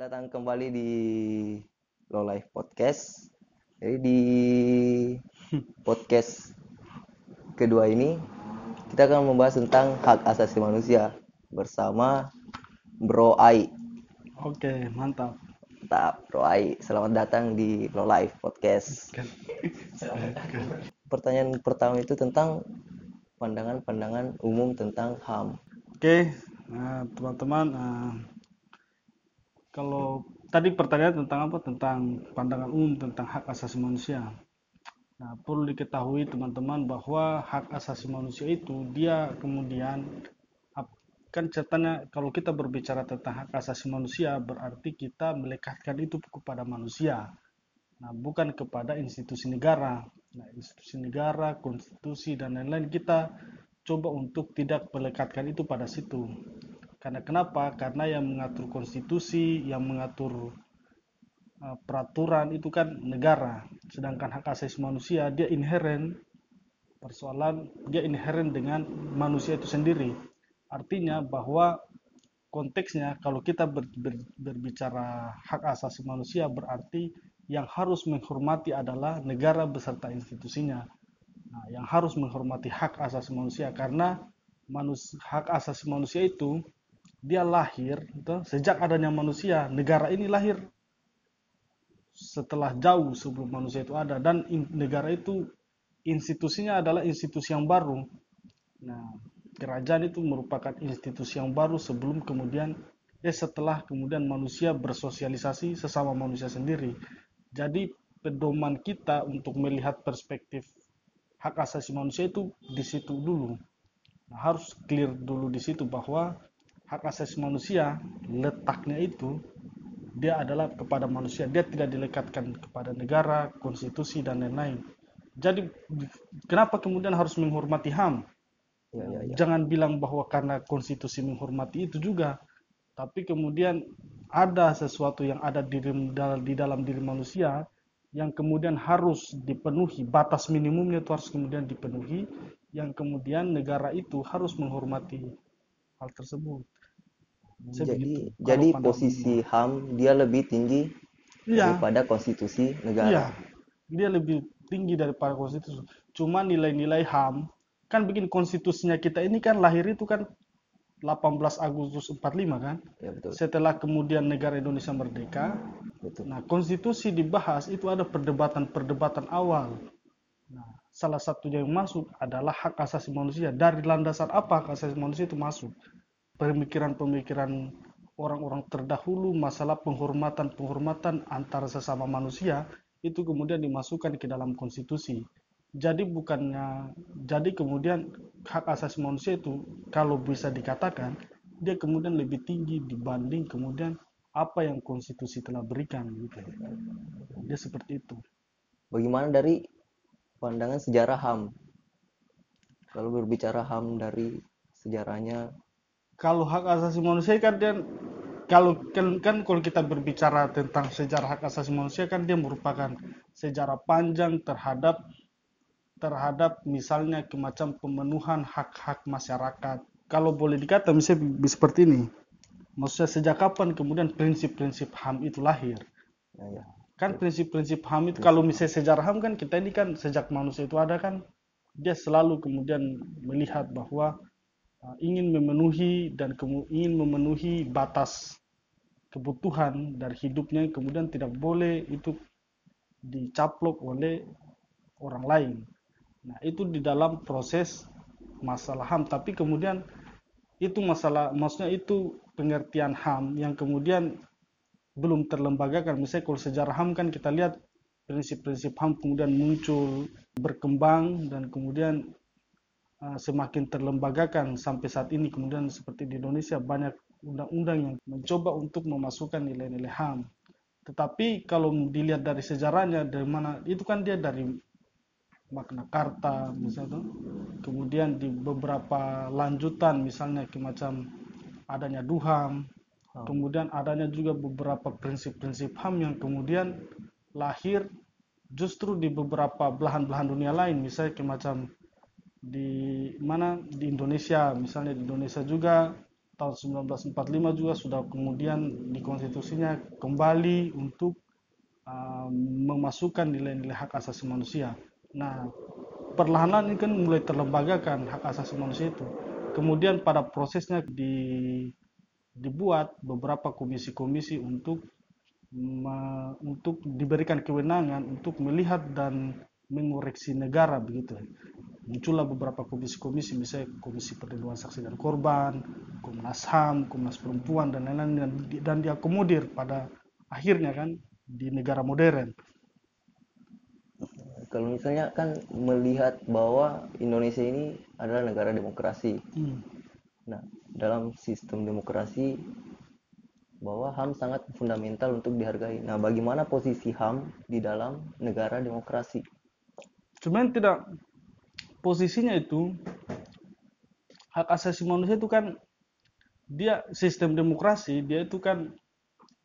datang kembali di Low Life Podcast. Jadi di podcast kedua ini kita akan membahas tentang hak asasi manusia bersama Bro Ai. Oke, mantap. Mantap, Bro Ai. Selamat datang di Low Life Podcast. Pertanyaan pertama itu tentang pandangan-pandangan umum tentang HAM. Oke, nah, teman-teman, nah, kalau tadi pertanyaan tentang apa? Tentang pandangan umum tentang hak asasi manusia. Nah, perlu diketahui teman-teman bahwa hak asasi manusia itu dia kemudian kan catatannya kalau kita berbicara tentang hak asasi manusia berarti kita melekatkan itu kepada manusia. Nah, bukan kepada institusi negara. Nah, institusi negara, konstitusi dan lain-lain kita coba untuk tidak melekatkan itu pada situ. Karena kenapa? Karena yang mengatur konstitusi, yang mengatur uh, peraturan itu kan negara. Sedangkan hak asasi manusia dia inheren persoalan dia inheren dengan manusia itu sendiri. Artinya bahwa konteksnya kalau kita ber, ber, berbicara hak asasi manusia berarti yang harus menghormati adalah negara beserta institusinya. Nah, yang harus menghormati hak asasi manusia karena manus, hak asasi manusia itu dia lahir gitu, sejak adanya manusia negara ini lahir. Setelah jauh sebelum manusia itu ada. Dan in, negara itu institusinya adalah institusi yang baru. Nah kerajaan itu merupakan institusi yang baru sebelum kemudian eh setelah kemudian manusia bersosialisasi sesama manusia sendiri. Jadi pedoman kita untuk melihat perspektif hak asasi manusia itu di situ dulu. Nah, harus clear dulu di situ bahwa hak asasi manusia letaknya itu dia adalah kepada manusia. Dia tidak dilekatkan kepada negara konstitusi dan lain-lain. Jadi kenapa kemudian harus menghormati HAM? Ya, ya, ya. jangan bilang bahwa karena konstitusi menghormati itu juga tapi kemudian ada sesuatu yang ada di, di dalam diri manusia yang kemudian harus dipenuhi. Batas minimumnya itu harus kemudian dipenuhi yang kemudian negara itu harus menghormati hal tersebut Jadi Sebegitu. jadi Kalau posisi HAM dia lebih tinggi Iya, daripada konstitusi iya. negara. Dia lebih tinggi daripada konstitusi. Cuma nilai-nilai HAM kan bikin konstitusinya kita ini kan lahir itu kan 18 Agustus 45 kan. Ya betul. Setelah kemudian negara Indonesia merdeka, Betul. nah konstitusi dibahas itu ada perdebatan-perdebatan awal. Nah, salah satu yang masuk adalah hak asasi manusia. Dari landasan apa hak asasi manusia itu masuk? Pemikiran-pemikiran orang-orang terdahulu masalah penghormatan-penghormatan antara sesama manusia itu kemudian dimasukkan ke dalam konstitusi. Jadi bukannya jadi kemudian hak asasi manusia itu kalau bisa dikatakan dia kemudian lebih tinggi dibanding kemudian apa yang konstitusi telah berikan gitu. Dia seperti itu. Bagaimana dari pandangan sejarah HAM? Kalau berbicara HAM dari sejarahnya, Kalau hak asasi manusia kan dia kalau kan, kan kalau kita berbicara tentang sejarah hak asasi manusia kan dia merupakan sejarah panjang terhadap terhadap misalnya kemacam pemenuhan hak-hak masyarakat. Kalau boleh dikata misalnya seperti ini. Maksudnya sejak kapan kemudian prinsip-prinsip HAM itu lahir? ya, ya. Kan prinsip-prinsip HAM itu kalau misalnya sejarah HAM kan kita ini kan sejak manusia itu ada kan dia selalu kemudian melihat bahwa ingin memenuhi dan ingin memenuhi batas kebutuhan dari hidupnya kemudian tidak boleh itu dicaplok oleh orang lain. Nah, itu di dalam proses masalah HAM tapi kemudian itu masalah maksudnya itu pengertian HAM yang kemudian belum terlembagakan. Misalnya kalau sejarah HAM kan kita lihat prinsip-prinsip HAM kemudian muncul, berkembang dan kemudian semakin terlembagakan sampai saat ini. Kemudian seperti di Indonesia banyak undang-undang yang mencoba untuk memasukkan nilai-nilai HAM. Tetapi kalau dilihat dari sejarahnya dari mana itu kan dia dari Magna Carta misalnya tuh. kemudian di beberapa lanjutan misalnya macam adanya duham kemudian adanya juga beberapa prinsip-prinsip HAM yang kemudian lahir justru di beberapa belahan-belahan dunia lain misalnya macam di mana di Indonesia misalnya di Indonesia juga tahun 1945 juga sudah kemudian di konstitusinya kembali untuk uh, memasukkan nilai-nilai hak asasi manusia. Nah, perlahan-lahan ini kan mulai terlembagakan hak asasi manusia itu. Kemudian pada prosesnya di, dibuat beberapa komisi-komisi untuk me, untuk diberikan kewenangan untuk melihat dan mengoreksi negara begitu. Muncullah beberapa komisi-komisi misalnya Komisi Perlindungan Saksi dan Korban, Komnas HAM, Komnas Perempuan dan lain-lain dan, dan diakomodir pada akhirnya kan di negara modern kalau misalnya kan melihat bahwa Indonesia ini adalah negara demokrasi. Hmm. Nah, dalam sistem demokrasi bahwa HAM sangat fundamental untuk dihargai. Nah, bagaimana posisi HAM di dalam negara demokrasi? Cuman tidak posisinya itu hak asasi manusia itu kan dia sistem demokrasi dia itu kan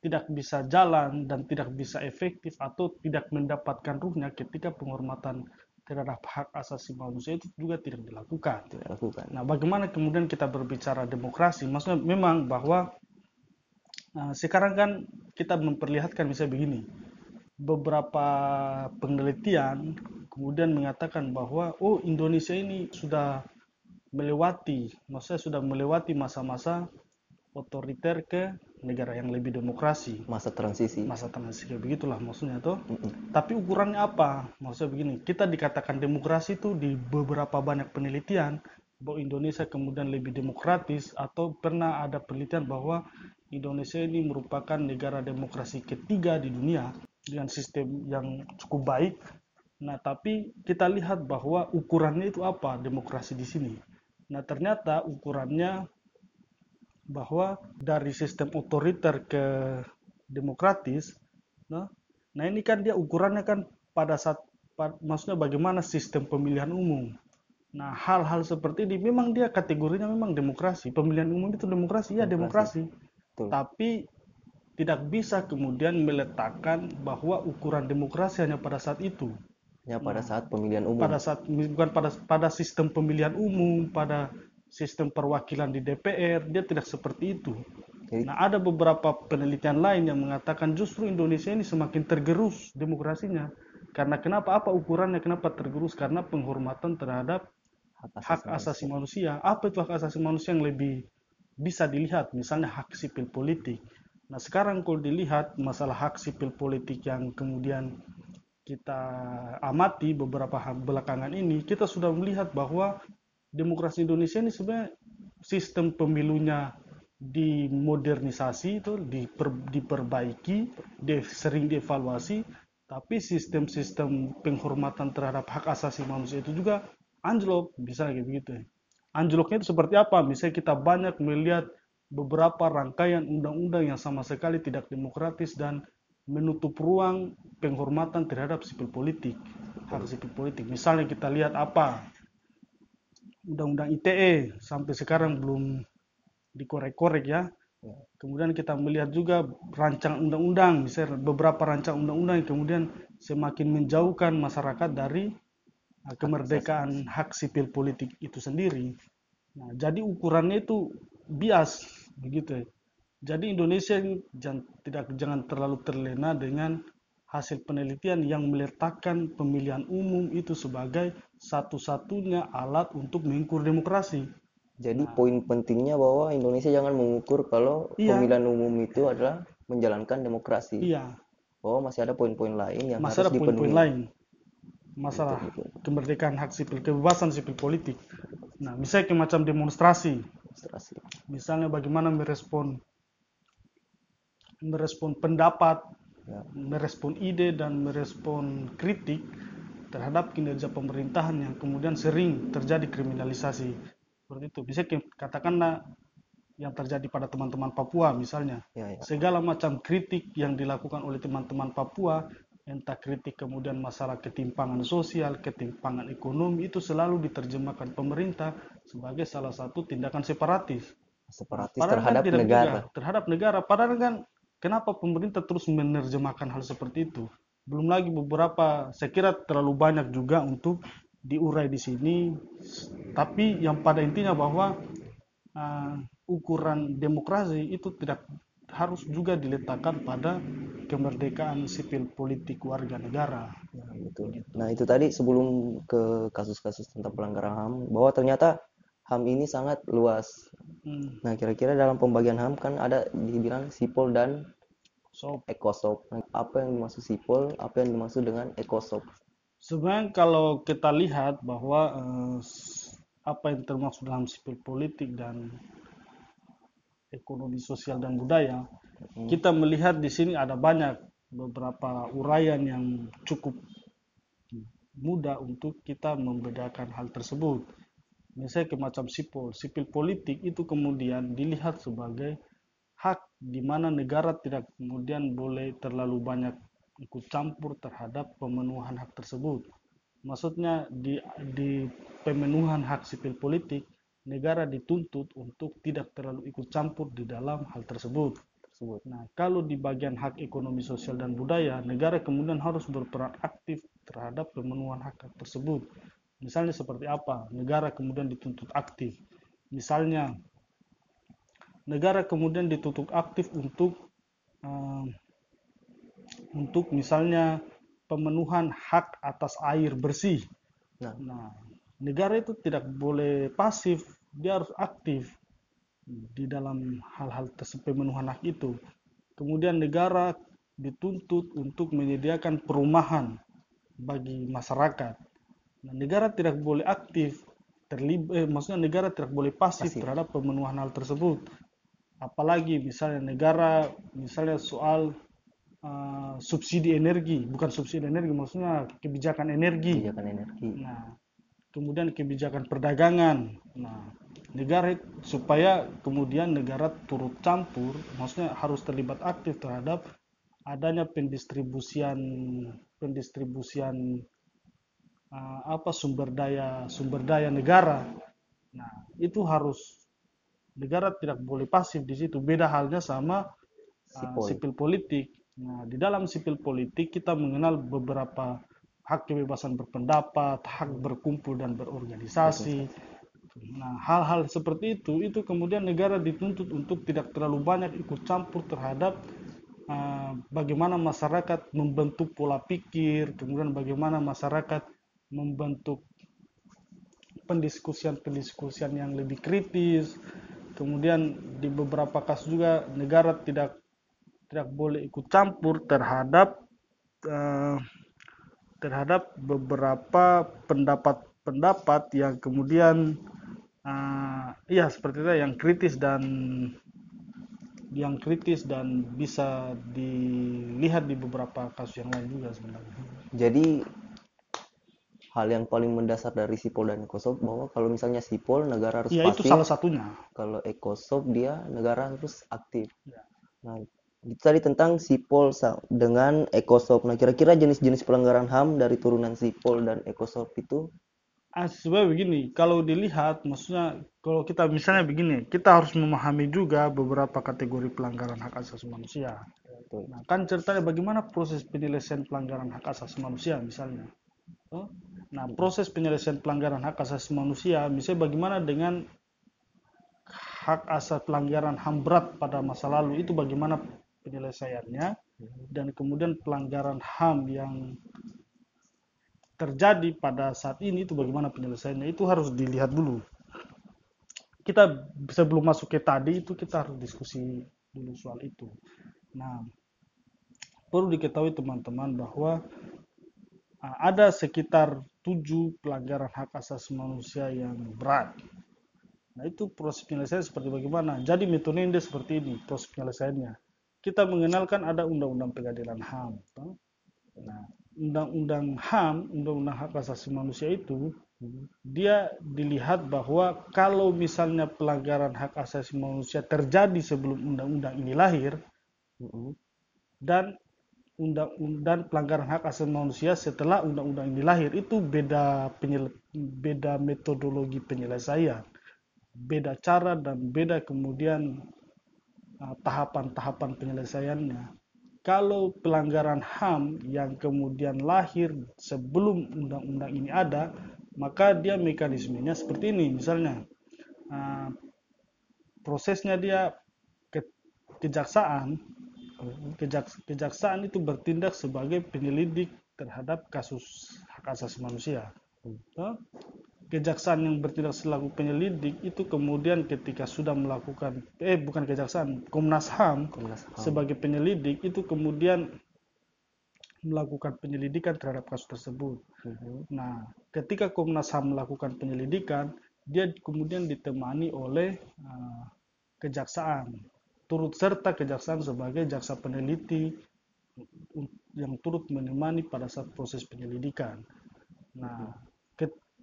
tidak bisa jalan dan tidak bisa efektif atau tidak mendapatkan ruhnya ketika penghormatan terhadap hak asasi manusia itu juga tidak dilakukan. Tidak dilakukan. Nah, bagaimana kemudian kita berbicara demokrasi? Maksudnya memang bahwa nah, sekarang kan kita memperlihatkan bisa begini. Beberapa penelitian kemudian mengatakan bahwa oh Indonesia ini sudah melewati, maksudnya sudah melewati masa-masa otoriter ke negara yang lebih demokrasi. Masa transisi. Masa transisi begitulah maksudnya tuh. Mm -mm. tapi ukurannya apa? Maksudnya begini kita dikatakan demokrasi itu di beberapa banyak penelitian bahwa Indonesia kemudian lebih demokratis atau pernah ada penelitian bahwa Indonesia ini merupakan negara demokrasi ketiga di dunia dengan sistem yang cukup baik nah tapi kita lihat bahwa ukurannya itu apa demokrasi di sini nah ternyata ukurannya bahwa dari sistem otoriter ke demokratis, nah, nah ini kan dia ukurannya kan pada saat, pad, maksudnya bagaimana sistem pemilihan umum. Nah hal-hal seperti ini memang dia kategorinya memang demokrasi, pemilihan umum itu demokrasi, ya demokrasi, demokrasi. tapi tidak bisa kemudian meletakkan bahwa ukuran demokrasi hanya pada saat itu. Ya pada nah, saat pemilihan umum. Pada saat bukan pada pada sistem pemilihan umum, pada sistem perwakilan di DPR, dia tidak seperti itu. Nah, ada beberapa penelitian lain yang mengatakan justru Indonesia ini semakin tergerus demokrasinya. Karena kenapa? Apa ukurannya? Kenapa tergerus? Karena penghormatan terhadap hak asasi, hak asasi manusia. manusia. Apa itu hak asasi manusia yang lebih bisa dilihat? Misalnya hak sipil politik. Nah, sekarang kalau dilihat masalah hak sipil politik yang kemudian kita amati beberapa belakangan ini, kita sudah melihat bahwa demokrasi Indonesia ini sebenarnya sistem pemilunya dimodernisasi itu diper, diperbaiki, di, sering dievaluasi, tapi sistem-sistem penghormatan terhadap hak asasi manusia itu juga anjlok, bisa kayak begitu. Anjloknya itu seperti apa? Misalnya kita banyak melihat beberapa rangkaian undang-undang yang sama sekali tidak demokratis dan menutup ruang penghormatan terhadap sipil politik, hak sipil politik. Misalnya kita lihat apa undang-undang ITE sampai sekarang belum dikorek-korek ya. ya. Kemudian kita melihat juga rancangan undang-undang, misalnya beberapa rancangan undang-undang yang kemudian semakin menjauhkan masyarakat dari uh, kemerdekaan hak sipil politik itu sendiri. Nah, jadi ukurannya itu bias begitu. Ya. Jadi Indonesia jangan, tidak jangan terlalu terlena dengan hasil penelitian yang meletakkan pemilihan umum itu sebagai satu-satunya alat untuk mengukur demokrasi. Jadi nah, poin pentingnya bahwa Indonesia jangan mengukur kalau iya, pemilihan umum itu adalah menjalankan demokrasi. Iya. Bahwa masih ada poin-poin lain yang masih harus ada poin-poin lain. Masalah kemerdekaan hak sipil, kebebasan sipil politik. Nah, misalnya macam demonstrasi. demonstrasi. Misalnya bagaimana merespon merespon pendapat ya, merespon ide dan merespon kritik terhadap kinerja pemerintahan yang kemudian sering terjadi kriminalisasi seperti itu bisa katakanlah yang terjadi pada teman-teman Papua misalnya ya, ya. segala macam kritik yang dilakukan oleh teman-teman Papua entah kritik kemudian masalah ketimpangan sosial, ketimpangan ekonomi itu selalu diterjemahkan pemerintah sebagai salah satu tindakan separatis. Separatis padahal terhadap kan negara. Juga, terhadap negara. Padahal kan Kenapa pemerintah terus menerjemahkan hal seperti itu? Belum lagi beberapa, saya kira terlalu banyak juga untuk diurai di sini. Tapi yang pada intinya bahwa uh, ukuran demokrasi itu tidak harus juga diletakkan pada kemerdekaan sipil politik warga negara. Nah. Nah, itu tadi sebelum ke kasus-kasus tentang pelanggaran HAM bahwa ternyata HAM ini sangat luas. Hmm. Nah, kira-kira dalam pembagian HAM kan ada dibilang sipol dan Sop. ekosop. Nah, apa yang dimaksud sipol, apa yang dimaksud dengan ekosop? Sebenarnya kalau kita lihat bahwa eh, apa yang termasuk dalam sipil politik dan ekonomi sosial dan budaya, hmm. kita melihat di sini ada banyak beberapa uraian yang cukup mudah untuk kita membedakan hal tersebut. Misalnya ke macam sipil, sipil politik itu kemudian dilihat sebagai hak di mana negara tidak kemudian boleh terlalu banyak ikut campur terhadap pemenuhan hak tersebut. Maksudnya di, di pemenuhan hak sipil politik negara dituntut untuk tidak terlalu ikut campur di dalam hal tersebut. Nah, kalau di bagian hak ekonomi sosial dan budaya, negara kemudian harus berperan aktif terhadap pemenuhan hak, -hak tersebut. Misalnya seperti apa? Negara kemudian dituntut aktif. Misalnya, negara kemudian dituntut aktif untuk uh, untuk misalnya pemenuhan hak atas air bersih. Nah, nah negara itu tidak boleh pasif, dia harus aktif di dalam hal-hal tersebut pemenuhan hak itu. Kemudian negara dituntut untuk menyediakan perumahan bagi masyarakat. Nah, negara tidak boleh aktif terlibat, eh, maksudnya negara tidak boleh pasif, pasif terhadap pemenuhan hal tersebut. Apalagi misalnya negara, misalnya soal uh, subsidi energi, bukan subsidi energi, maksudnya kebijakan energi. Kebijakan energi. Nah, kemudian kebijakan perdagangan. Nah, negara supaya kemudian negara turut campur, maksudnya harus terlibat aktif terhadap adanya pendistribusian pendistribusian apa sumber daya sumber daya negara. Nah, itu harus negara tidak boleh pasif di situ. Beda halnya sama uh, sipil politik. Nah, di dalam sipil politik kita mengenal beberapa hak kebebasan berpendapat, hak berkumpul dan berorganisasi. Nah, hal-hal seperti itu, itu kemudian negara dituntut untuk tidak terlalu banyak ikut campur terhadap uh, bagaimana masyarakat membentuk pola pikir, kemudian bagaimana masyarakat membentuk pendiskusian-pendiskusian yang lebih kritis. Kemudian di beberapa kasus juga negara tidak tidak boleh ikut campur terhadap uh, terhadap beberapa pendapat-pendapat yang kemudian uh, ya seperti itu yang kritis dan yang kritis dan bisa dilihat di beberapa kasus yang lain juga sebenarnya. Jadi hal yang paling mendasar dari sipol dan ekosop bahwa kalau misalnya sipol negara harus ya, pasif. itu salah satunya. Kalau ekosop dia negara harus aktif. Ya. Nah, itu tadi tentang sipol dengan ekosop. Nah, kira-kira jenis-jenis pelanggaran HAM dari turunan sipol dan ekosop itu ah, sebenarnya begini, kalau dilihat maksudnya kalau kita misalnya begini, kita harus memahami juga beberapa kategori pelanggaran hak asasi manusia. Nah, kan ceritanya bagaimana proses penyelesaian pelanggaran hak asasi manusia misalnya. Nah, proses penyelesaian pelanggaran hak asasi manusia misalnya bagaimana dengan hak asasi pelanggaran HAM berat pada masa lalu itu bagaimana penyelesaiannya dan kemudian pelanggaran HAM yang terjadi pada saat ini itu bagaimana penyelesaiannya itu harus dilihat dulu. Kita sebelum masuk ke tadi itu kita harus diskusi dulu soal itu. Nah, perlu diketahui teman-teman bahwa ada sekitar tujuh pelanggaran hak asasi manusia yang berat. Nah itu proses penyelesaian seperti bagaimana? Jadi metode seperti ini proses penyelesaiannya kita mengenalkan ada undang-undang pengadilan HAM. Nah, undang-undang HAM, undang-undang hak asasi manusia itu dia dilihat bahwa kalau misalnya pelanggaran hak asasi manusia terjadi sebelum undang-undang ini lahir dan undang dan pelanggaran hak asasi manusia setelah undang-undang ini lahir itu beda beda metodologi penyelesaian, beda cara dan beda kemudian Uh, tahapan-tahapan penyelesaiannya. Kalau pelanggaran HAM yang kemudian lahir sebelum undang-undang ini ada, maka dia mekanismenya seperti ini. Misalnya, uh, prosesnya dia ke, kejaksaan kejaks, kejaksaan itu bertindak sebagai penyelidik terhadap kasus hak asasi manusia kejaksaan yang bertindak selaku penyelidik itu kemudian ketika sudah melakukan eh bukan kejaksaan Komnas HAM, Komnas HAM. sebagai penyelidik itu kemudian melakukan penyelidikan terhadap kasus tersebut. Hmm. Nah, ketika Komnas HAM melakukan penyelidikan, dia kemudian ditemani oleh uh, kejaksaan turut serta kejaksaan sebagai jaksa peneliti yang turut menemani pada saat proses penyelidikan. Nah,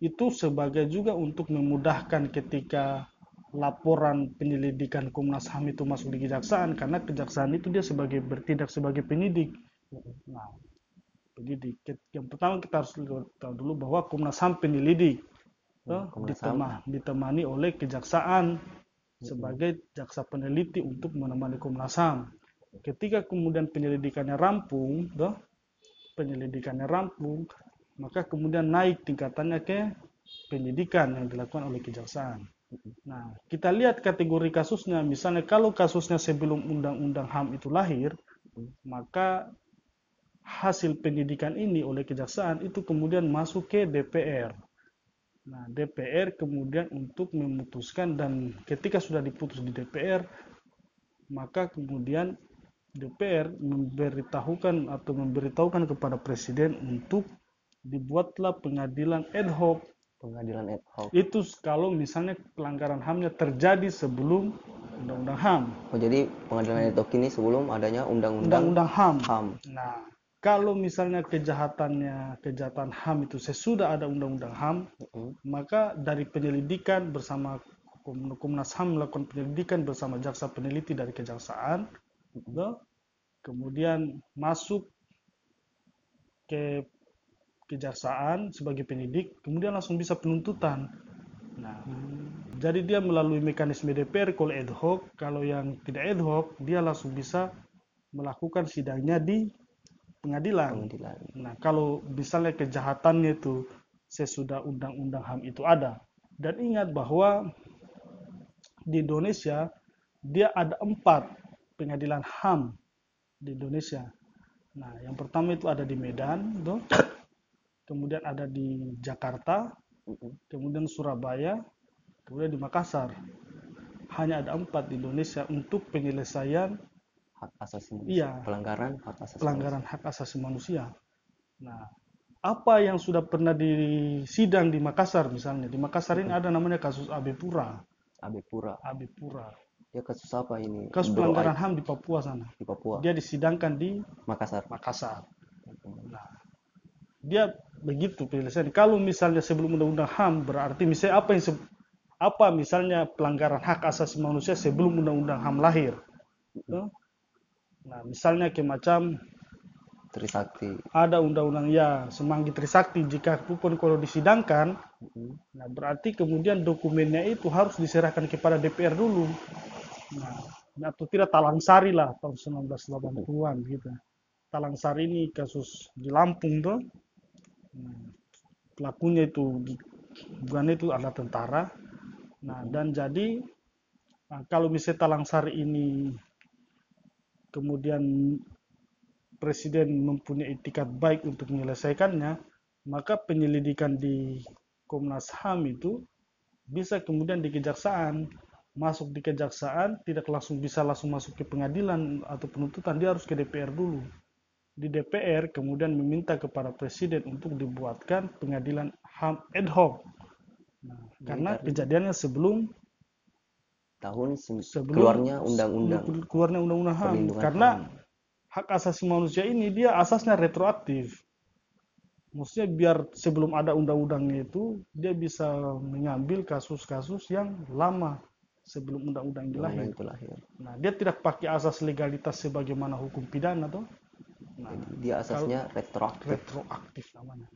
itu sebagai juga untuk memudahkan ketika laporan penyelidikan Komnas HAM itu masuk di kejaksaan karena kejaksaan itu dia sebagai bertindak sebagai penyidik. Nah, penyidik. Yang pertama kita harus tahu dulu bahwa Komnas HAM penyelidik. Hmm, ditemani oleh kejaksaan sebagai jaksa peneliti untuk menemani Komnas HAM. Ketika kemudian penyelidikannya rampung, toh, penyelidikannya rampung, maka kemudian naik tingkatannya ke penyidikan yang dilakukan oleh kejaksaan. Nah, kita lihat kategori kasusnya, misalnya kalau kasusnya sebelum undang-undang HAM itu lahir, maka hasil penyidikan ini oleh kejaksaan itu kemudian masuk ke DPR. Nah, DPR kemudian untuk memutuskan dan ketika sudah diputus di DPR, maka kemudian DPR memberitahukan atau memberitahukan kepada presiden untuk dibuatlah pengadilan ad hoc. Pengadilan ad hoc. Itu kalau misalnya pelanggaran HAM-nya terjadi sebelum undang-undang HAM. Oh, jadi pengadilan ad hoc ini sebelum adanya undang-undang HAM. HAM. Nah, kalau misalnya kejahatannya kejahatan HAM itu sesudah ada undang-undang HAM, uh-huh. maka dari penyelidikan bersama Komnas HAM melakukan penyelidikan bersama jaksa peneliti dari kejaksaan, uh-huh. kemudian masuk ke kejaksaan sebagai penyidik, kemudian langsung bisa penuntutan. Nah, hmm. jadi dia melalui mekanisme DPR kalau ad hoc, kalau yang tidak ad hoc, dia langsung bisa melakukan sidangnya di pengadilan. pengadilan. Nah, kalau misalnya kejahatannya itu sesudah undang-undang HAM itu ada. Dan ingat bahwa di Indonesia dia ada empat pengadilan HAM di Indonesia. Nah, yang pertama itu ada di Medan, tuh. kemudian ada di Jakarta, kemudian Surabaya, kemudian di Makassar. Hanya ada empat di Indonesia untuk penyelesaian hak asasi manusia. Iya. Pelanggaran hak asasi pelanggaran manusia. hak asasi manusia. Nah, apa yang sudah pernah disidang di Makassar misalnya? Di Makassar ini ada namanya kasus AB Pura. AB Pura. AB Pura. Ya kasus apa ini? Kasus pelanggaran HAM di Papua sana. Di Papua. Dia disidangkan di Makassar. Makassar. Nah, dia begitu penyelesaian. Kalau misalnya sebelum undang-undang HAM berarti misalnya apa yang apa misalnya pelanggaran hak asasi manusia sebelum undang-undang HAM lahir. Nah, misalnya ke macam Trisakti. Ada undang-undang ya semanggi Trisakti jika pun kalau disidangkan, mm-hmm. nah berarti kemudian dokumennya itu harus diserahkan kepada DPR dulu. Nah, atau tidak Talangsari lah tahun 1980-an gitu. Talangsari ini kasus di Lampung tuh. Nah, pelakunya itu bukan itu adalah tentara. Nah, dan jadi nah, kalau misalnya Talangsari ini kemudian presiden mempunyai etikat baik untuk menyelesaikannya, maka penyelidikan di Komnas HAM itu bisa kemudian di kejaksaan. Masuk di kejaksaan tidak langsung bisa langsung masuk ke pengadilan atau penuntutan. Dia harus ke DPR dulu. Di DPR kemudian meminta kepada presiden untuk dibuatkan pengadilan HAM ad hoc. Nah, karena kejadiannya sebelum tahun sebelum keluarnya undang-undang keluarnya undang-undang HAM karena hak asasi manusia ini dia asasnya retroaktif maksudnya biar sebelum ada undang-undangnya itu dia bisa mengambil kasus-kasus yang lama sebelum undang-undang itu lahir. Nah, dia tidak pakai asas legalitas sebagaimana hukum pidana tuh. Nah, dia asasnya retroaktif. Retroaktif namanya.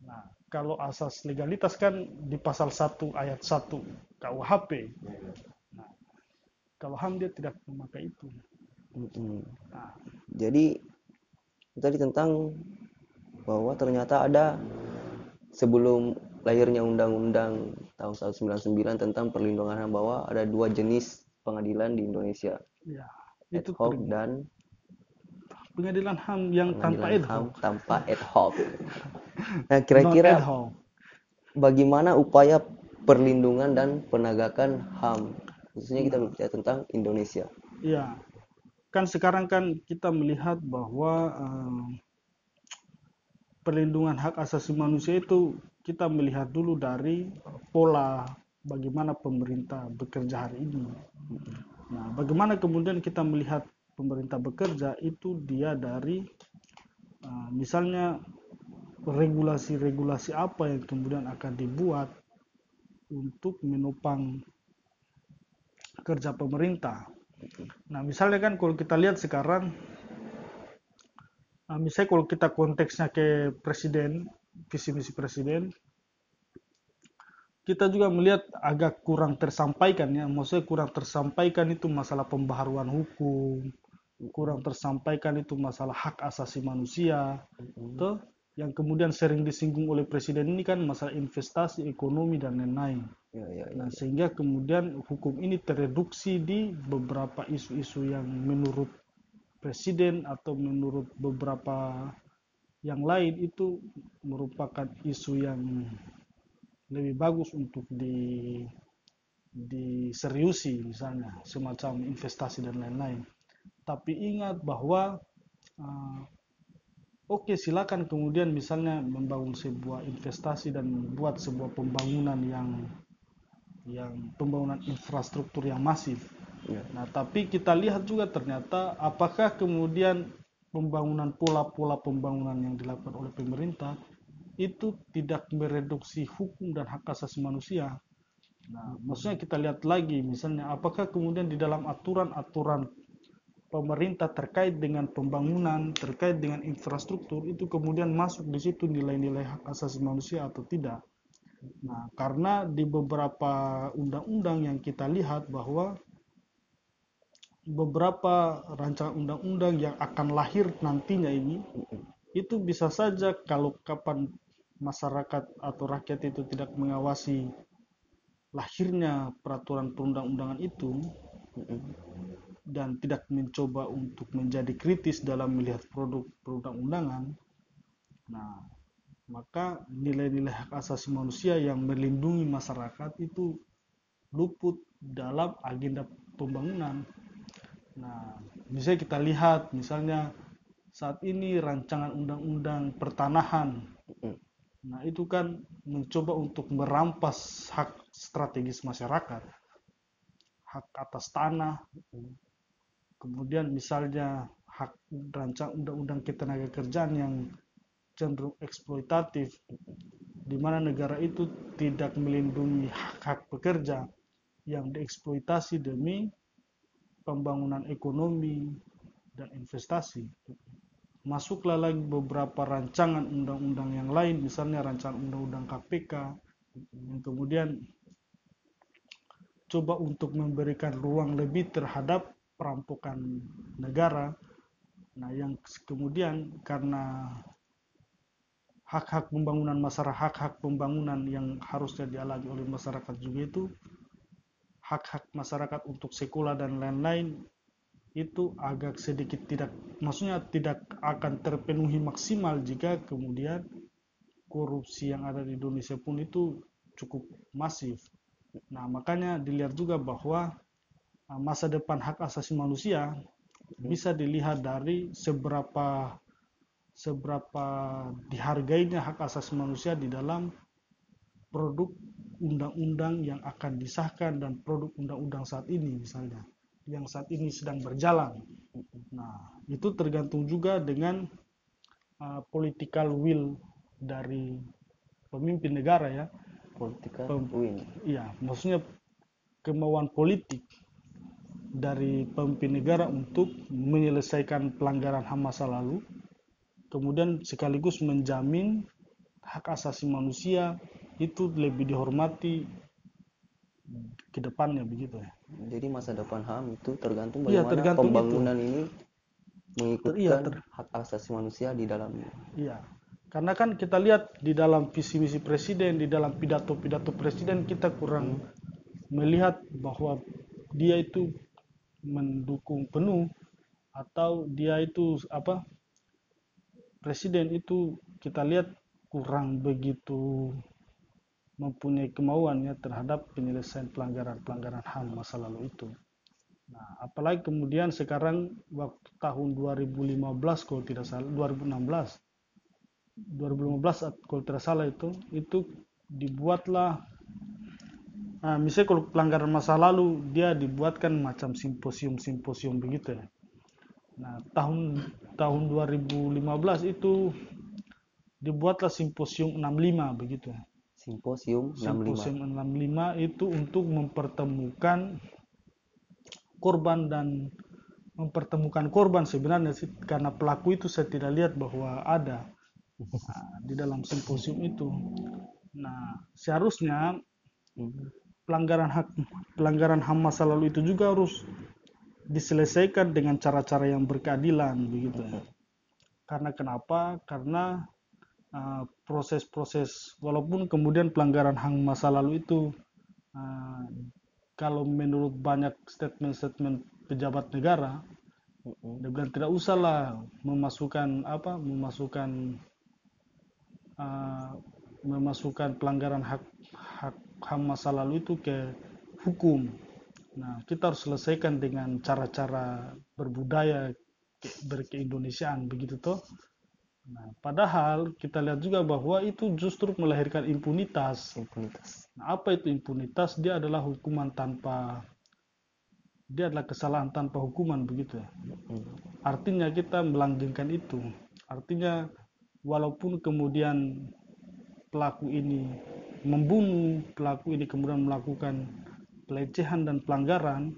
Nah, kalau asas legalitas kan di pasal 1 ayat 1 KUHP. Kalau HAM dia tidak memakai itu. Hmm. Nah. Jadi tadi tentang bahwa ternyata ada sebelum lahirnya undang-undang tahun 1999 tentang perlindungan HAM bahwa ada dua jenis pengadilan di Indonesia. Ya, Ad itu hoc ter- dan pengadilan HAM yang tanpa pengadilan ad HAM hoc. tanpa ad hoc. Nah, kira-kira ad hoc. bagaimana upaya perlindungan dan penegakan HAM khususnya kita berbicara tentang Indonesia. Ya, kan sekarang kan kita melihat bahwa eh, perlindungan hak asasi manusia itu kita melihat dulu dari pola bagaimana pemerintah bekerja hari ini. Nah, bagaimana kemudian kita melihat pemerintah bekerja itu dia dari eh, misalnya regulasi-regulasi apa yang kemudian akan dibuat untuk menopang kerja pemerintah. Nah, misalnya kan kalau kita lihat sekarang, nah, misalnya kalau kita konteksnya ke presiden, visi misi presiden, kita juga melihat agak kurang tersampaikan ya, maksudnya kurang tersampaikan itu masalah pembaharuan hukum, kurang tersampaikan itu masalah hak asasi manusia, tuh yang kemudian sering disinggung oleh presiden ini kan masalah investasi, ekonomi dan lain-lain. Ya, ya, ya. Nah, sehingga kemudian hukum ini tereduksi di beberapa isu-isu yang menurut presiden atau menurut beberapa yang lain itu merupakan isu yang lebih bagus untuk di diseriusi misalnya semacam investasi dan lain-lain. Tapi ingat bahwa uh, oke silakan kemudian misalnya membangun sebuah investasi dan membuat sebuah pembangunan yang yang pembangunan infrastruktur yang masif. Ya. Nah, tapi kita lihat juga ternyata apakah kemudian pembangunan pola-pola pembangunan yang dilakukan oleh pemerintah itu tidak mereduksi hukum dan hak asasi manusia. Nah, maksudnya kita lihat lagi misalnya apakah kemudian di dalam aturan-aturan pemerintah terkait dengan pembangunan, terkait dengan infrastruktur itu kemudian masuk di situ nilai-nilai hak asasi manusia atau tidak. Nah, karena di beberapa undang-undang yang kita lihat bahwa beberapa rancangan undang-undang yang akan lahir nantinya ini itu bisa saja kalau kapan masyarakat atau rakyat itu tidak mengawasi lahirnya peraturan perundang-undangan itu dan tidak mencoba untuk menjadi kritis dalam melihat produk perundang-undangan nah maka nilai-nilai hak asasi manusia yang melindungi masyarakat itu luput dalam agenda pembangunan. Nah, misalnya kita lihat misalnya saat ini rancangan undang-undang pertanahan. Nah, itu kan mencoba untuk merampas hak strategis masyarakat. Hak atas tanah. Kemudian misalnya hak rancangan undang-undang ketenagakerjaan yang cenderung eksploitatif di mana negara itu tidak melindungi hak-hak pekerja yang dieksploitasi demi pembangunan ekonomi dan investasi. Masuklah lagi beberapa rancangan undang-undang yang lain, misalnya rancangan undang-undang KPK, yang kemudian coba untuk memberikan ruang lebih terhadap perampokan negara. Nah, yang kemudian karena hak-hak pembangunan masyarakat, hak-hak pembangunan yang harusnya dialami oleh masyarakat juga itu hak-hak masyarakat untuk sekolah dan lain-lain itu agak sedikit tidak maksudnya tidak akan terpenuhi maksimal jika kemudian korupsi yang ada di Indonesia pun itu cukup masif. Nah, makanya dilihat juga bahwa masa depan hak asasi manusia bisa dilihat dari seberapa seberapa dihargainya hak asasi manusia di dalam produk undang-undang yang akan disahkan dan produk undang-undang saat ini misalnya yang saat ini sedang berjalan. Nah, itu tergantung juga dengan uh, political will dari pemimpin negara ya. Political Pem- win. Iya, maksudnya kemauan politik dari pemimpin negara untuk menyelesaikan pelanggaran HAM masa lalu kemudian sekaligus menjamin hak asasi manusia itu lebih dihormati ke depannya begitu ya. Jadi masa depan HAM itu tergantung Iya, bagaimana tergantung itu. pembangunan ini mengikutkan Iya, ter- hak asasi manusia di dalamnya. Iya. Karena kan kita lihat di dalam visi misi presiden, di dalam pidato-pidato presiden kita kurang melihat bahwa dia itu mendukung penuh atau dia itu apa presiden itu kita lihat kurang begitu mempunyai kemauan ya terhadap penyelesaian pelanggaran-pelanggaran HAM masa lalu itu. Nah, apalagi kemudian sekarang waktu tahun 2015 kalau tidak salah 2016 2015 kalau tidak salah itu itu dibuatlah nah, misalnya kalau pelanggaran masa lalu dia dibuatkan macam simposium-simposium begitu ya. Nah, tahun tahun 2015 itu dibuatlah simposium 65 begitu ya. Simposium 65. Simposium 65 itu untuk mempertemukan korban dan mempertemukan korban sebenarnya sih karena pelaku itu saya tidak lihat bahwa ada nah, di dalam simposium itu. Nah, seharusnya pelanggaran hak pelanggaran HAM masa lalu itu juga harus diselesaikan dengan cara-cara yang berkeadilan begitu. Karena kenapa? Karena uh, proses-proses uh, walaupun kemudian pelanggaran HAM masa lalu itu uh, kalau menurut banyak statement-statement pejabat negara dia bilang tidak usahlah memasukkan apa memasukkan uh, memasukkan pelanggaran hak hak HAM masa lalu itu ke hukum. Nah, kita harus selesaikan dengan cara-cara berbudaya berkeindonesiaan begitu toh. Nah, padahal kita lihat juga bahwa itu justru melahirkan impunitas. Impunitas. Nah, apa itu impunitas? Dia adalah hukuman tanpa dia adalah kesalahan tanpa hukuman begitu ya. Artinya kita melanggengkan itu. Artinya walaupun kemudian pelaku ini membunuh, pelaku ini kemudian melakukan pelecehan dan pelanggaran,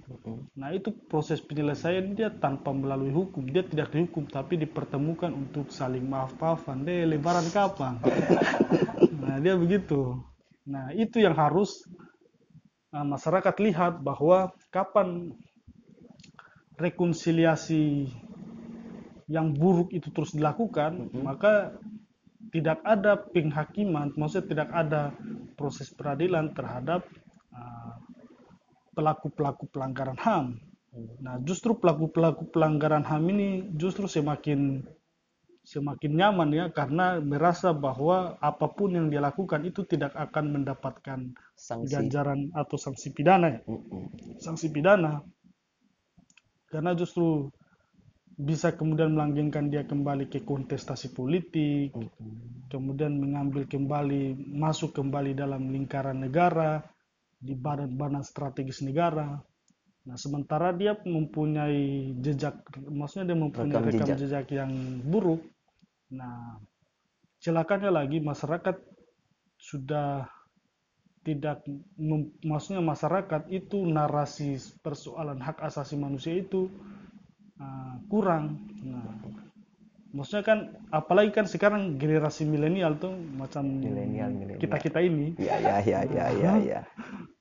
nah itu proses penyelesaian dia tanpa melalui hukum, dia tidak dihukum tapi dipertemukan untuk saling maaf-maafan. Deh lebaran kapan? nah dia begitu. Nah itu yang harus uh, masyarakat lihat bahwa kapan rekonsiliasi yang buruk itu terus dilakukan, maka tidak ada penghakiman, maksudnya tidak ada proses peradilan terhadap pelaku-pelaku uh, pelanggaran HAM. Nah, justru pelaku-pelaku pelanggaran HAM ini justru semakin semakin nyaman ya karena merasa bahwa apa pun yang dia lakukan itu tidak akan mendapatkan sanksi. ganjaran atau sanksi pidana ya. Sanksi pidana. Karena justru bisa kemudian melanggengkan dia kembali ke kontestasi politik, kemudian mengambil kembali, masuk kembali dalam lingkaran negara, di badan-badan strategis negara. Nah, sementara dia mempunyai jejak, maksudnya dia mempunyai rekam, rekam jejak. jejak yang buruk. Nah, celakanya lagi masyarakat sudah tidak, maksudnya masyarakat itu narasi persoalan hak asasi manusia itu uh, kurang. Nah, maksudnya kan apalagi kan sekarang generasi milenial tuh macam kita kita ini. Ya ya ya ya ya. ya.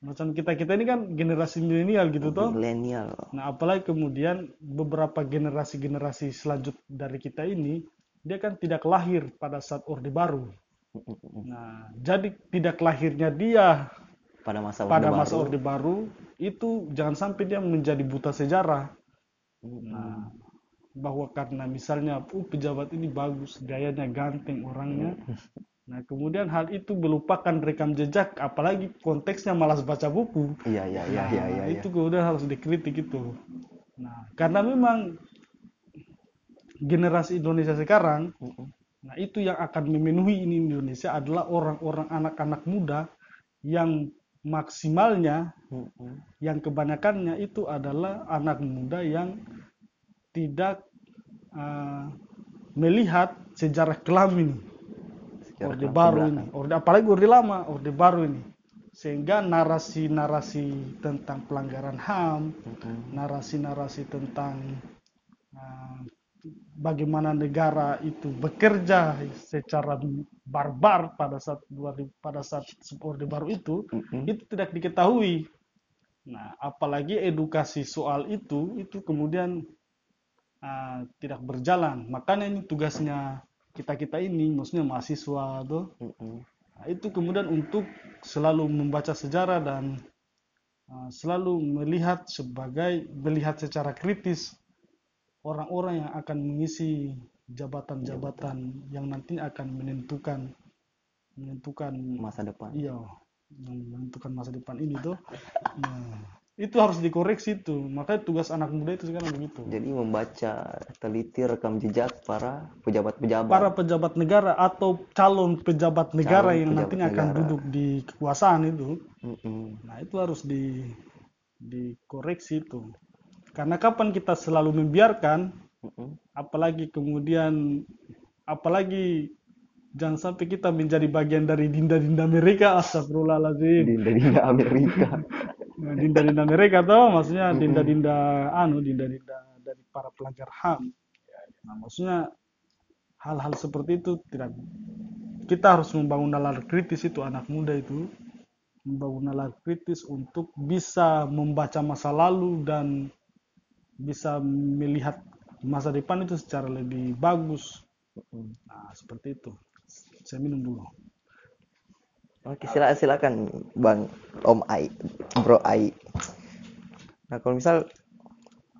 macam kita kita ini kan generasi milenial gitu tuh. Milenial. Nah apalagi kemudian beberapa generasi generasi selanjut dari kita ini dia kan tidak lahir pada saat orde baru. Nah jadi tidak lahirnya dia pada masa orde pada masa baru. orde baru itu jangan sampai dia menjadi buta sejarah Nah, bahwa karena misalnya uh, pejabat ini bagus, gayanya ganteng orangnya. Nah, kemudian hal itu melupakan rekam jejak, apalagi konteksnya malas baca buku. Iya, iya, iya, nah, iya, iya. Itu kemudian harus dikritik itu. Nah, karena memang generasi Indonesia sekarang, nah itu yang akan memenuhi ini Indonesia adalah orang-orang anak-anak muda yang maksimalnya hmm. yang kebanyakannya itu adalah anak muda yang tidak uh, melihat sejarah kelam ini. Sejarah orde baru ini. Orde apalagi orde lama orde baru ini. Sehingga narasi-narasi tentang pelanggaran HAM narasi-narasi tentang uh, bagaimana negara itu bekerja secara barbar pada saat pada saat orde baru itu mm-hmm. itu tidak diketahui. Nah, apalagi edukasi soal itu itu kemudian uh, tidak berjalan. Makanya ini tugasnya kita kita ini, maksudnya mahasiswa tuh, mm-hmm. nah, itu kemudian untuk selalu membaca sejarah dan uh, selalu melihat sebagai melihat secara kritis orang-orang yang akan mengisi jabatan-jabatan yang nanti akan menentukan menentukan masa depan. Iya yang menentukan masa depan ini tuh. Nah, itu harus dikoreksi tuh. Makanya tugas anak muda itu sekarang begitu. Jadi membaca teliti rekam jejak para pejabat-pejabat. Para pejabat negara atau calon pejabat negara calon yang nanti akan duduk di kekuasaan itu. Mm -mm. nah itu harus di dikoreksi itu karena kapan kita selalu membiarkan apalagi kemudian apalagi jangan sampai kita menjadi bagian dari dinda-dinda mereka astagfirullahaladzim. Dinda-dinda Amerika. Dinda-dinda mereka tuh maksudnya dinda-dinda anu dinda-dinda dari para pelajar HAM. Nah maksudnya hal-hal seperti itu tidak kita harus membangun nalar kritis itu anak muda itu. Membangun nalar kritis untuk bisa membaca masa lalu dan bisa melihat masa depan itu secara lebih bagus nah seperti itu saya minum dulu Oke, silakan silakan Bang Om Ai, Bro Ai. Nah, kalau misal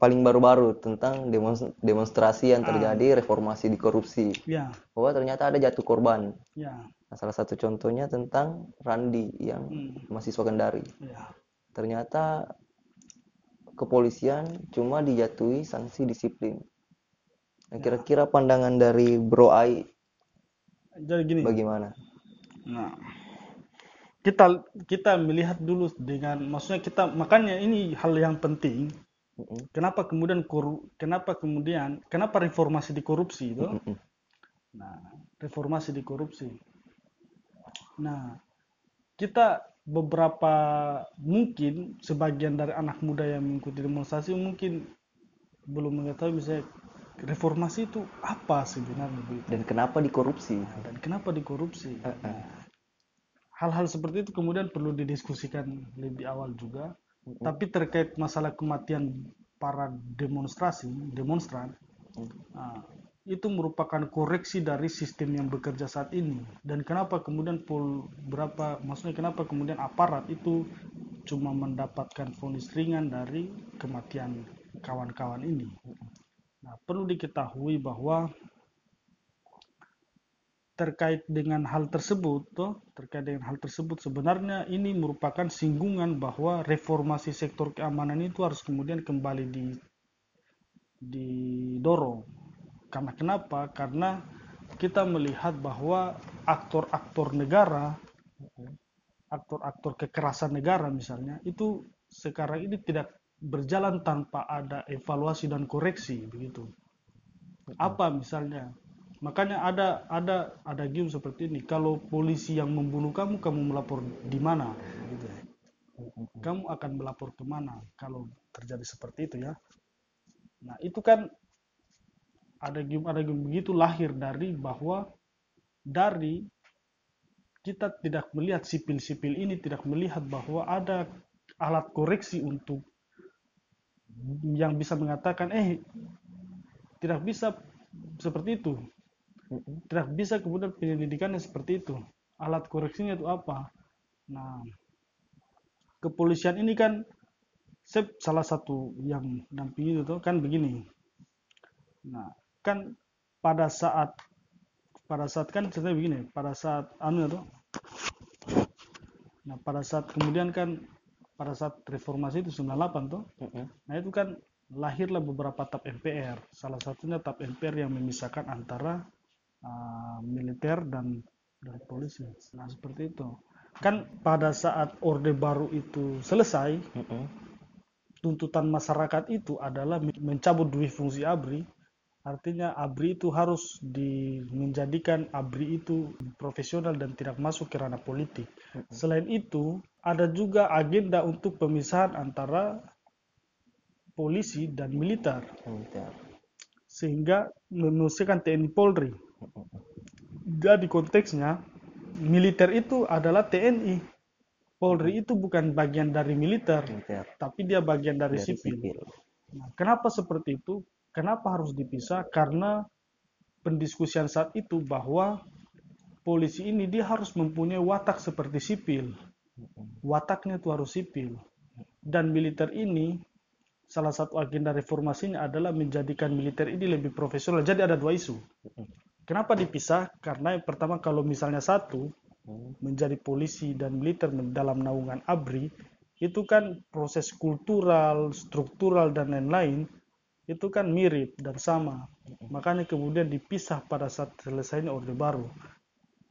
paling baru-baru tentang demonstrasi yang terjadi ah. reformasi di korupsi. Ya. Bahwa ternyata ada jatuh korban. Ya. Nah, salah satu contohnya tentang Randi yang hmm. mahasiswa Kendari. Ya. Ternyata kepolisian cuma dijatuhi sanksi disiplin. Nah, ya. kira-kira pandangan dari Bro Ai Jadi gini. Bagaimana? Nah, kita kita melihat dulu dengan maksudnya kita makanya ini hal yang penting kenapa kemudian koru, kenapa kemudian kenapa reformasi di korupsi itu nah reformasi di korupsi nah kita beberapa mungkin sebagian dari anak muda yang mengikuti demonstrasi mungkin belum mengetahui misalnya reformasi itu apa sebenarnya dan kenapa dikorupsi? Dan kenapa dikorupsi? Uh -uh hal-hal seperti itu kemudian perlu didiskusikan lebih awal juga. Mm -hmm. Tapi terkait masalah kematian para demonstrasi, demonstran, nah, itu merupakan koreksi dari sistem yang bekerja saat ini. Dan kenapa kemudian pul berapa, maksudnya kenapa kemudian aparat itu cuma mendapatkan vonis ringan dari kematian kawan-kawan ini. Nah, perlu diketahui bahwa terkait dengan hal tersebut toh terkait dengan hal tersebut sebenarnya ini merupakan singgungan bahwa reformasi sektor keamanan itu harus kemudian kembali di didorong karena kenapa karena kita melihat bahwa aktor-aktor negara aktor-aktor kekerasan negara misalnya itu sekarang ini tidak berjalan tanpa ada evaluasi dan koreksi begitu apa misalnya Makanya ada ada ada game seperti ini. Kalau polisi yang membunuh kamu, kamu melapor di mana? Gitu. Kamu akan melapor ke mana kalau terjadi seperti itu ya? Nah itu kan ada game ada game begitu lahir dari bahwa dari kita tidak melihat sipil-sipil ini tidak melihat bahwa ada alat koreksi untuk yang bisa mengatakan eh tidak bisa seperti itu. Tidak bisa kemudian penyelidikannya seperti itu. Alat koreksinya itu apa? Nah kepolisian ini kan salah satu yang dampingi itu kan begini. Nah kan pada saat pada saat kan ceritanya begini pada saat anu itu nah pada saat kemudian kan pada saat reformasi itu 98 tuh nah itu kan lahirlah beberapa tap MPR salah satunya tap MPR yang memisahkan antara uh, militer dan dan polisi. Nah seperti itu. Kan pada saat orde baru itu selesai, mm -hmm. tuntutan masyarakat itu adalah mencabut dua fungsi ABRI. Artinya ABRI itu harus di, menjadikan ABRI itu profesional dan tidak masuk ke ranah politik. Mm -hmm. Selain itu, ada juga agenda untuk pemisahan antara polisi dan militer. militer. Sehingga memusnahkan TNI Polri jadi konteksnya militer itu adalah TNI. Polri itu bukan bagian dari militer, militer. tapi dia bagian dari, dari sipil. sipil. Nah, kenapa seperti itu? Kenapa harus dipisah? Karena pendiskusian saat itu bahwa polisi ini dia harus mempunyai watak seperti sipil. Wataknya itu harus sipil. dan militer ini salah satu agenda reformasi ini adalah menjadikan militer ini lebih profesional. Jadi ada dua isu. Kenapa dipisah? Karena yang pertama kalau misalnya satu menjadi polisi dan militer dalam naungan ABRI itu kan proses kultural, struktural dan lain-lain itu kan mirip dan sama. Makanya kemudian dipisah pada saat selesainya Orde Baru.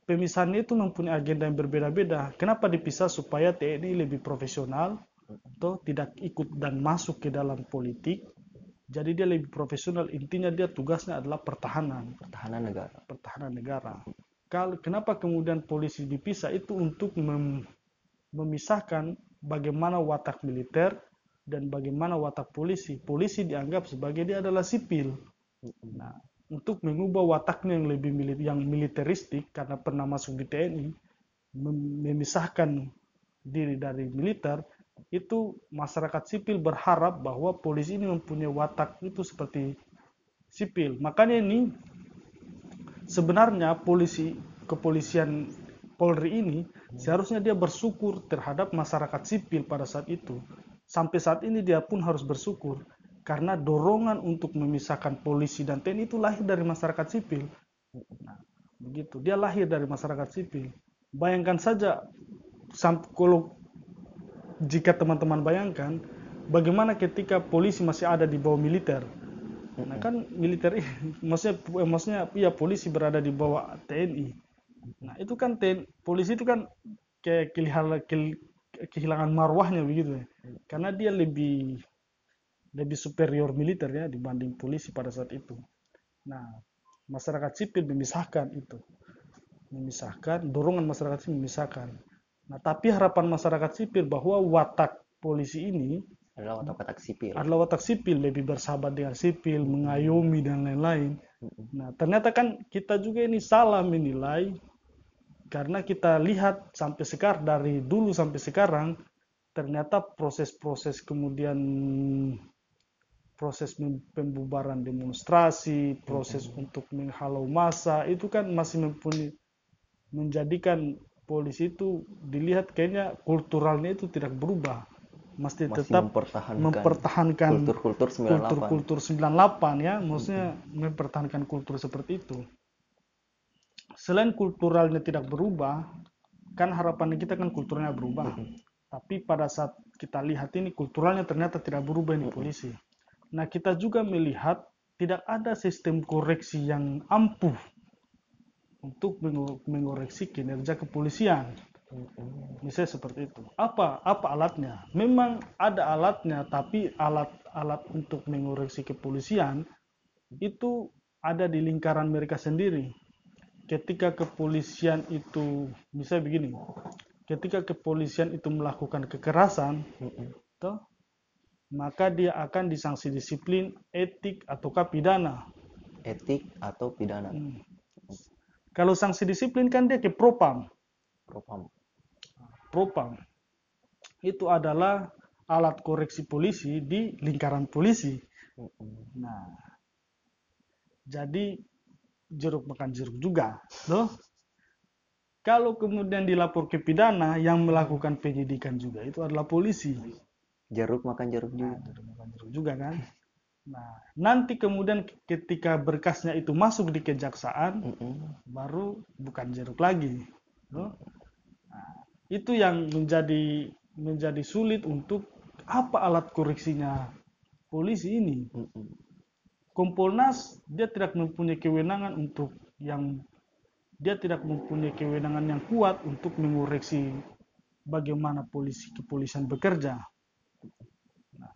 Pemisahan itu mempunyai agenda yang berbeda-beda. Kenapa dipisah? Supaya TNI lebih profesional, atau tidak ikut dan masuk ke dalam politik. Jadi dia lebih profesional. Intinya dia tugasnya adalah pertahanan. Pertahanan negara. Pertahanan negara. Kalau kenapa kemudian polisi dipisah itu untuk mem, memisahkan bagaimana watak militer dan bagaimana watak polisi. Polisi dianggap sebagai dia adalah sipil. Nah, untuk mengubah wataknya yang lebih militer, yang militeristik karena pernah masuk di TNI, memisahkan diri dari militer, itu masyarakat sipil berharap bahwa polisi ini mempunyai watak itu seperti sipil. Makanya ini sebenarnya polisi kepolisian Polri ini seharusnya dia bersyukur terhadap masyarakat sipil pada saat itu. Sampai saat ini dia pun harus bersyukur karena dorongan untuk memisahkan polisi dan TNI itu lahir dari masyarakat sipil. Nah, begitu. Dia lahir dari masyarakat sipil. Bayangkan saja kalau jika teman-teman bayangkan bagaimana ketika polisi masih ada di bawah militer. Nah kan militer maksudnya maksudnya iya polisi berada di bawah TNI. Nah itu kan TNI, polisi itu kan kayak kehilangan kehilangan marwahnya begitu ya. Karena dia lebih lebih superior militer ya dibanding polisi pada saat itu. Nah, masyarakat sipil memisahkan itu. Memisahkan, dorongan masyarakat sipil memisahkan. Nah, tapi harapan masyarakat sipil bahwa watak polisi ini adalah watak-watak sipil. Adalah watak sipil, lebih bersahabat dengan sipil, mengayomi dan lain-lain. Nah, ternyata kan kita juga ini salah menilai karena kita lihat sampai sekarang dari dulu sampai sekarang ternyata proses-proses kemudian proses pembubaran demonstrasi, proses untuk menghalau massa itu kan masih mempunyai menjadikan polisi itu dilihat kayaknya kulturalnya itu tidak berubah. Masih, masih tetap mempertahankan, mempertahankan kultur-kultur 98 kultur 98 ya maksudnya hmm. mempertahankan kultur seperti itu selain kulturalnya tidak berubah kan harapannya kita kan kulturnya berubah hmm. tapi pada saat kita lihat ini kulturalnya ternyata tidak berubah ini hmm. polisi nah kita juga melihat tidak ada sistem koreksi yang ampuh untuk mengoreksi kinerja kepolisian. Misalnya seperti itu. Apa apa alatnya? Memang ada alatnya, tapi alat-alat untuk mengoreksi kepolisian itu ada di lingkaran mereka sendiri. Ketika kepolisian itu, misalnya begini, ketika kepolisian itu melakukan kekerasan, toh, maka dia akan disanksi disiplin, etik ataukah pidana. Etik atau pidana. Hmm. Kalau sanksi disiplin kan dia ke propam. Propam. Propam. Itu adalah alat koreksi polisi di lingkaran polisi. Nah, jadi jeruk makan jeruk juga, loh. Kalau kemudian dilapor ke pidana yang melakukan penyidikan juga itu adalah polisi. Jeruk makan jeruk juga. Nah, jeruk makan jeruk juga kan. Nah, nanti kemudian ketika berkasnya itu masuk di kejaksaan, mm -hmm. baru bukan jeruk lagi. Nah, itu yang menjadi menjadi sulit untuk apa alat koreksinya polisi ini. Mm -hmm. Kompolnas dia tidak mempunyai kewenangan untuk yang dia tidak mempunyai kewenangan yang kuat untuk mengoreksi bagaimana polisi kepolisian bekerja. Nah,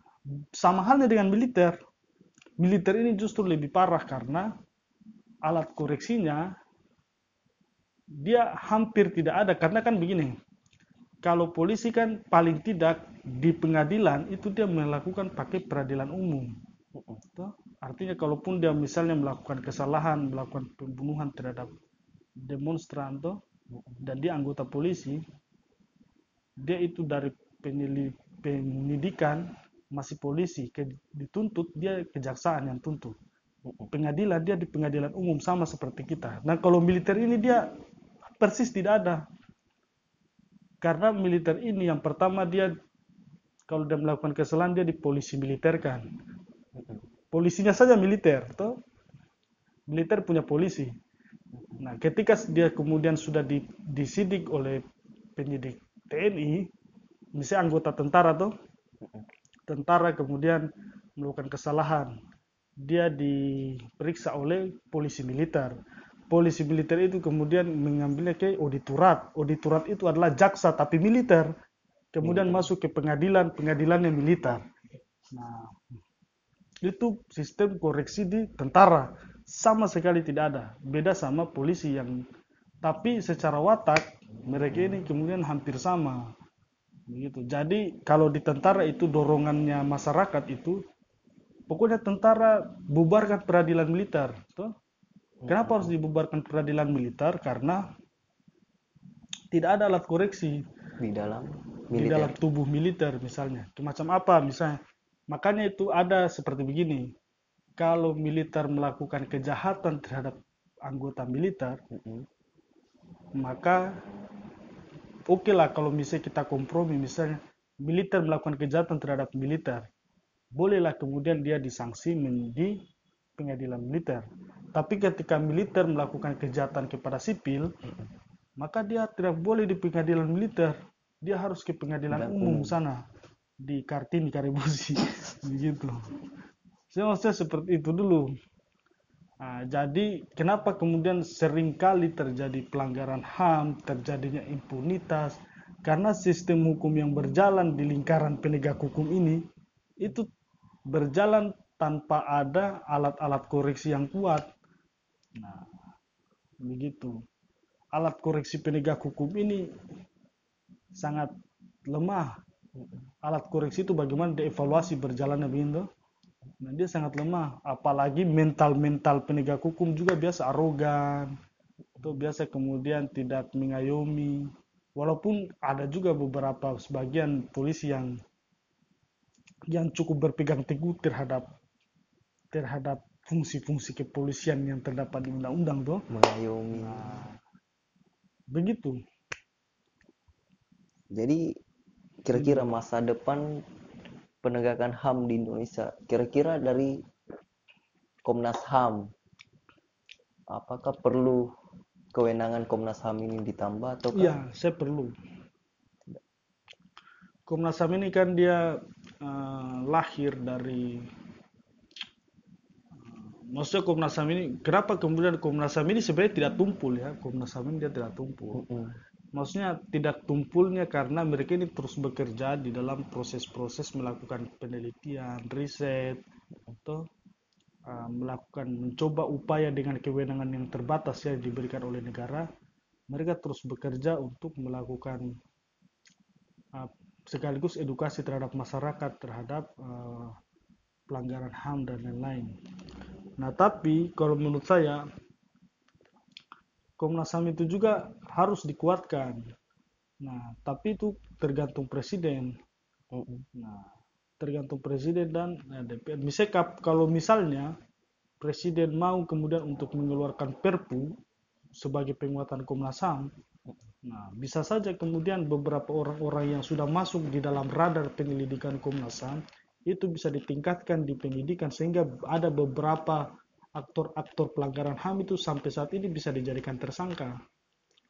sama halnya dengan militer. Militer ini justru lebih parah karena alat koreksinya dia hampir tidak ada. Karena kan begini kalau polisi kan paling tidak di pengadilan itu dia melakukan pakai peradilan umum artinya kalaupun dia misalnya melakukan kesalahan melakukan pembunuhan terhadap demonstran toh, dan dia anggota polisi dia itu dari penyidikan masih polisi ke, dituntut dia kejaksaan yang tuntut. Pengadilan dia di pengadilan umum sama seperti kita. Nah kalau militer ini dia persis tidak ada. Karena militer ini yang pertama dia kalau dia melakukan kesalahan dia di polisi militer kan polisinya saja militer toh. Militer punya polisi. Nah ketika dia kemudian sudah disidik oleh penyidik TNI misalnya anggota tentara tuh tentara kemudian melakukan kesalahan. Dia diperiksa oleh polisi militer. Polisi militer itu kemudian mengambilnya ke auditorat auditorat itu adalah jaksa tapi militer. Kemudian hmm. masuk ke pengadilan pengadilan yang militer. Nah itu sistem koreksi di tentara. Sama sekali tidak ada. Beda sama polisi yang tapi secara watak mereka ini kemudian hampir sama. Begitu. Jadi kalau di tentara itu dorongannya masyarakat itu pokoknya tentara bubarkan peradilan militer tuh kenapa harus dibubarkan peradilan militer? Karena tidak ada alat koreksi. Di dalam militer. di dalam tubuh militer misalnya. Macam apa? Misalnya? Makanya itu ada seperti begini. Kalau militer melakukan kejahatan terhadap anggota militer, mm -hmm. maka oke okay lah kalau misalnya kita kompromi misalnya militer melakukan kejahatan terhadap militer, bolehlah kemudian dia disanksi di pengadilan militer. Tapi ketika militer melakukan kejahatan kepada sipil, mm -hmm. maka dia tidak boleh di pengadilan militer dia harus ke pengadilan Dan umum sana di Kartini Karibusi begitu saya maksudnya seperti itu dulu. Nah, jadi kenapa kemudian sering kali terjadi pelanggaran HAM terjadinya impunitas? Karena sistem hukum yang berjalan di lingkaran penegak hukum ini itu berjalan tanpa ada alat-alat koreksi yang kuat. Nah begitu. Alat koreksi penegak hukum ini sangat lemah. Alat koreksi itu bagaimana dievaluasi berjalannya begitu. Nah, dia sangat lemah. Apalagi mental-mental penegak hukum juga biasa arogan. Atau biasa kemudian tidak mengayomi. Walaupun ada juga beberapa sebagian polisi yang yang cukup berpegang teguh terhadap terhadap fungsi-fungsi kepolisian yang terdapat di undang-undang tuh mengayomi. Nah, begitu. Jadi kira-kira masa depan penegakan HAM di Indonesia, kira-kira dari Komnas HAM, apakah perlu kewenangan Komnas HAM ini ditambah atau? Iya, saya perlu. Komnas HAM ini kan dia uh, lahir dari uh, maksudnya Komnas HAM ini kenapa kemudian Komnas HAM ini sebenarnya tidak tumpul ya Komnas HAM ini dia tidak tumpul. Mm -hmm maksudnya tidak tumpulnya karena mereka ini terus bekerja di dalam proses-proses melakukan penelitian, riset, atau uh, melakukan mencoba upaya dengan kewenangan yang terbatas yang diberikan oleh negara. Mereka terus bekerja untuk melakukan uh, sekaligus edukasi terhadap masyarakat terhadap uh, pelanggaran HAM dan lain-lain. Nah, tapi kalau menurut saya Komnas HAM itu juga harus dikuatkan. Nah, tapi itu tergantung presiden. Nah, tergantung presiden dan nah, DPR. Misalnya kalau misalnya presiden mau kemudian untuk mengeluarkan Perpu sebagai penguatan Komnas HAM, nah bisa saja kemudian beberapa orang-orang yang sudah masuk di dalam radar penyelidikan Komnas HAM itu bisa ditingkatkan di penyidikan sehingga ada beberapa aktor-aktor pelanggaran HAM itu sampai saat ini bisa dijadikan tersangka.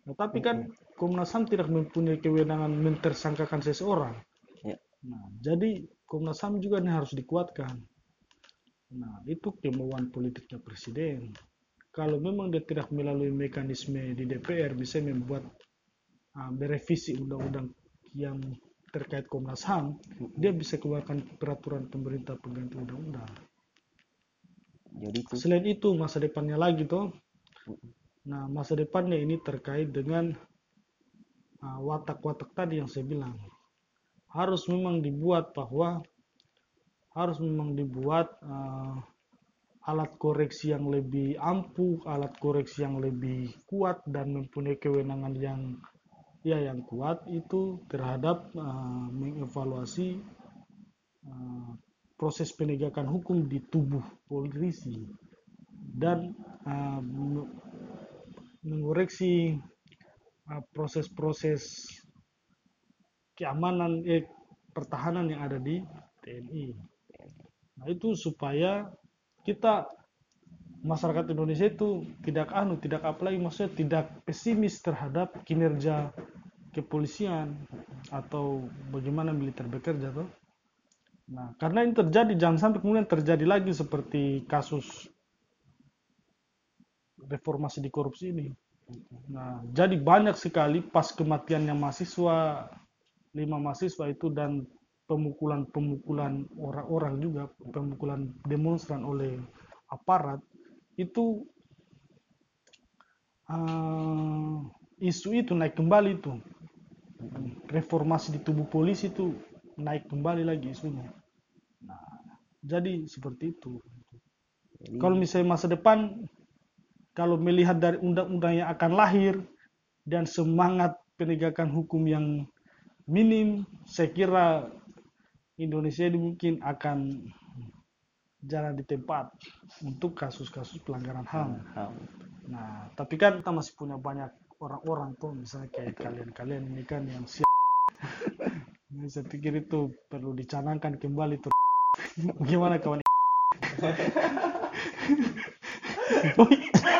Nah, tapi kan Komnas HAM tidak mempunyai kewenangan mentersangkakan seseorang. Ya. Nah, jadi Komnas HAM juga ini harus dikuatkan. Nah, itu kemauan politiknya presiden. Kalau memang dia tidak melalui mekanisme di DPR bisa membuat uh, merevisi undang-undang yang terkait Komnas HAM, dia bisa keluarkan peraturan pemerintah pengganti undang-undang. Jadi itu. Selain itu masa depannya lagi tuh. Nah masa depannya ini terkait dengan ah, watak-watak uh, tadi yang saya bilang. Harus memang dibuat bahwa harus memang dibuat uh, alat koreksi yang lebih ampuh, alat koreksi yang lebih kuat dan mempunyai kewenangan yang ya yang kuat itu terhadap uh, mengevaluasi uh, proses penegakan hukum di tubuh polisi dan uh, mengoreksi uh, proses-proses keamanan eh, pertahanan yang ada di TNI. Nah itu supaya kita masyarakat Indonesia itu tidak anu, tidak apalagi maksudnya tidak pesimis terhadap kinerja kepolisian atau bagaimana militer bekerja tuh. Nah, karena ini terjadi jangan sampai kemudian terjadi lagi seperti kasus reformasi di korupsi ini. Nah, jadi banyak sekali pas kematiannya mahasiswa, lima mahasiswa itu dan pemukulan-pemukulan orang-orang juga, pemukulan demonstran oleh aparat, itu uh, isu itu naik kembali itu reformasi di tubuh polisi itu naik kembali lagi isunya nah jadi seperti itu jadi, kalau misalnya masa depan kalau melihat dari undang-undang yang akan lahir dan semangat penegakan hukum yang minim saya kira Indonesia ini mungkin akan jalan di tempat untuk kasus-kasus pelanggaran HAM. Nah, tapi kan kita masih punya banyak orang-orang tuh, misalnya kayak kalian-kalian ini kan yang siap. Nah, saya pikir itu perlu dicanangkan kembali tuh. Gimana kawan?